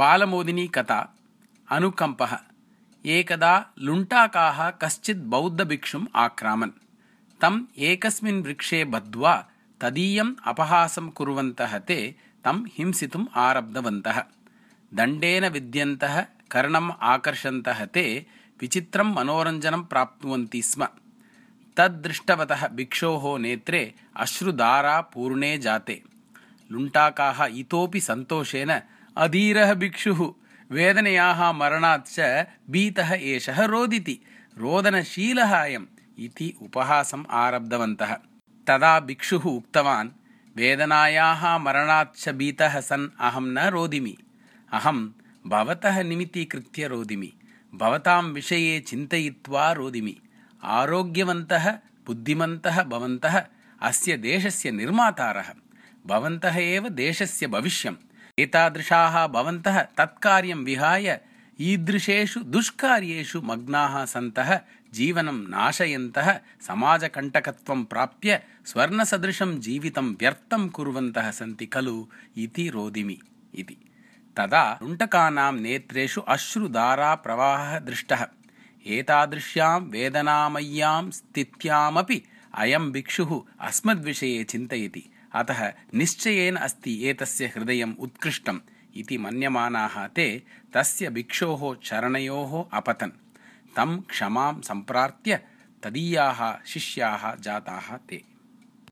बालमोदिनी कथा अनुकम्पः। एकदा लुण्टाकाः कश्चित् बौद्धभिक्षुम् आक्रामन्। तम् एकस्मिन् वृक्षे बद्ध्वा तदीयम् अपहासं कुर्वन्तः ते तं हिंसितुम् आरब्धवन्तः। दण्डेन विद्यन्तः कर्णम् आकर्षन्तः ते विचित्रं मनोरञ्जनं प्राप्नुवन्ति स्म। तद्दृष्टवतः भिक्षोः नेत्रे अश्रुधारा पूर्णे जाते। लुण्टाकाः इतोपि सन्तोषेण अधीरः भिक्षुः। वेदनयाः मरणात् च भीतः एषः रोदिति। रोदनशीलः अयम् इति उपहासम् आरब्धवन्तः। तदा भिक्षुः उक्तवान् वेदनायाः मरणाच्च भीतः सन् अहं न रोदिमि। अहं भवतः निमित्तीकृत्य रोदिमि। भवतां विषये चिन्तयित्वा रोदिमि। आरोग्यवन्तः बुद्धिमन्तः भवन्तः अस्य देशस्य निर्मातारः। भवन्तः एव देशस्य भविष्यम् एतादृशाः भवन्तः तत्कार्यं विहाय ईदृशेषु दुष्कार्येषु मग्नाः सन्तः जीवनं नाशयन्तः समाजकण्टकत्वं प्राप्य स्वर्णसदृशं जीवितं व्यर्थं कुर्वन्तः सन्ति खलु इति रोदिमि इति। तदा लुण्टकानां नेत्रेषु अश्रुधाराप्रवाहः दृष्टः। एतादृश्यां वेदनामय्यां स्थित्यामपि अयं भिक्षुः अस्मद्विषये चिन्तयति अतः निश्चयेन अस्ति एतस्य हृदयम् उत्कृष्टम् इति मन्यमानाः ते तस्य भिक्षोः चरणयोः अपतन्। तं क्षमां सम्प्रार्थ्य तदीयाः शिष्याः जाताः ते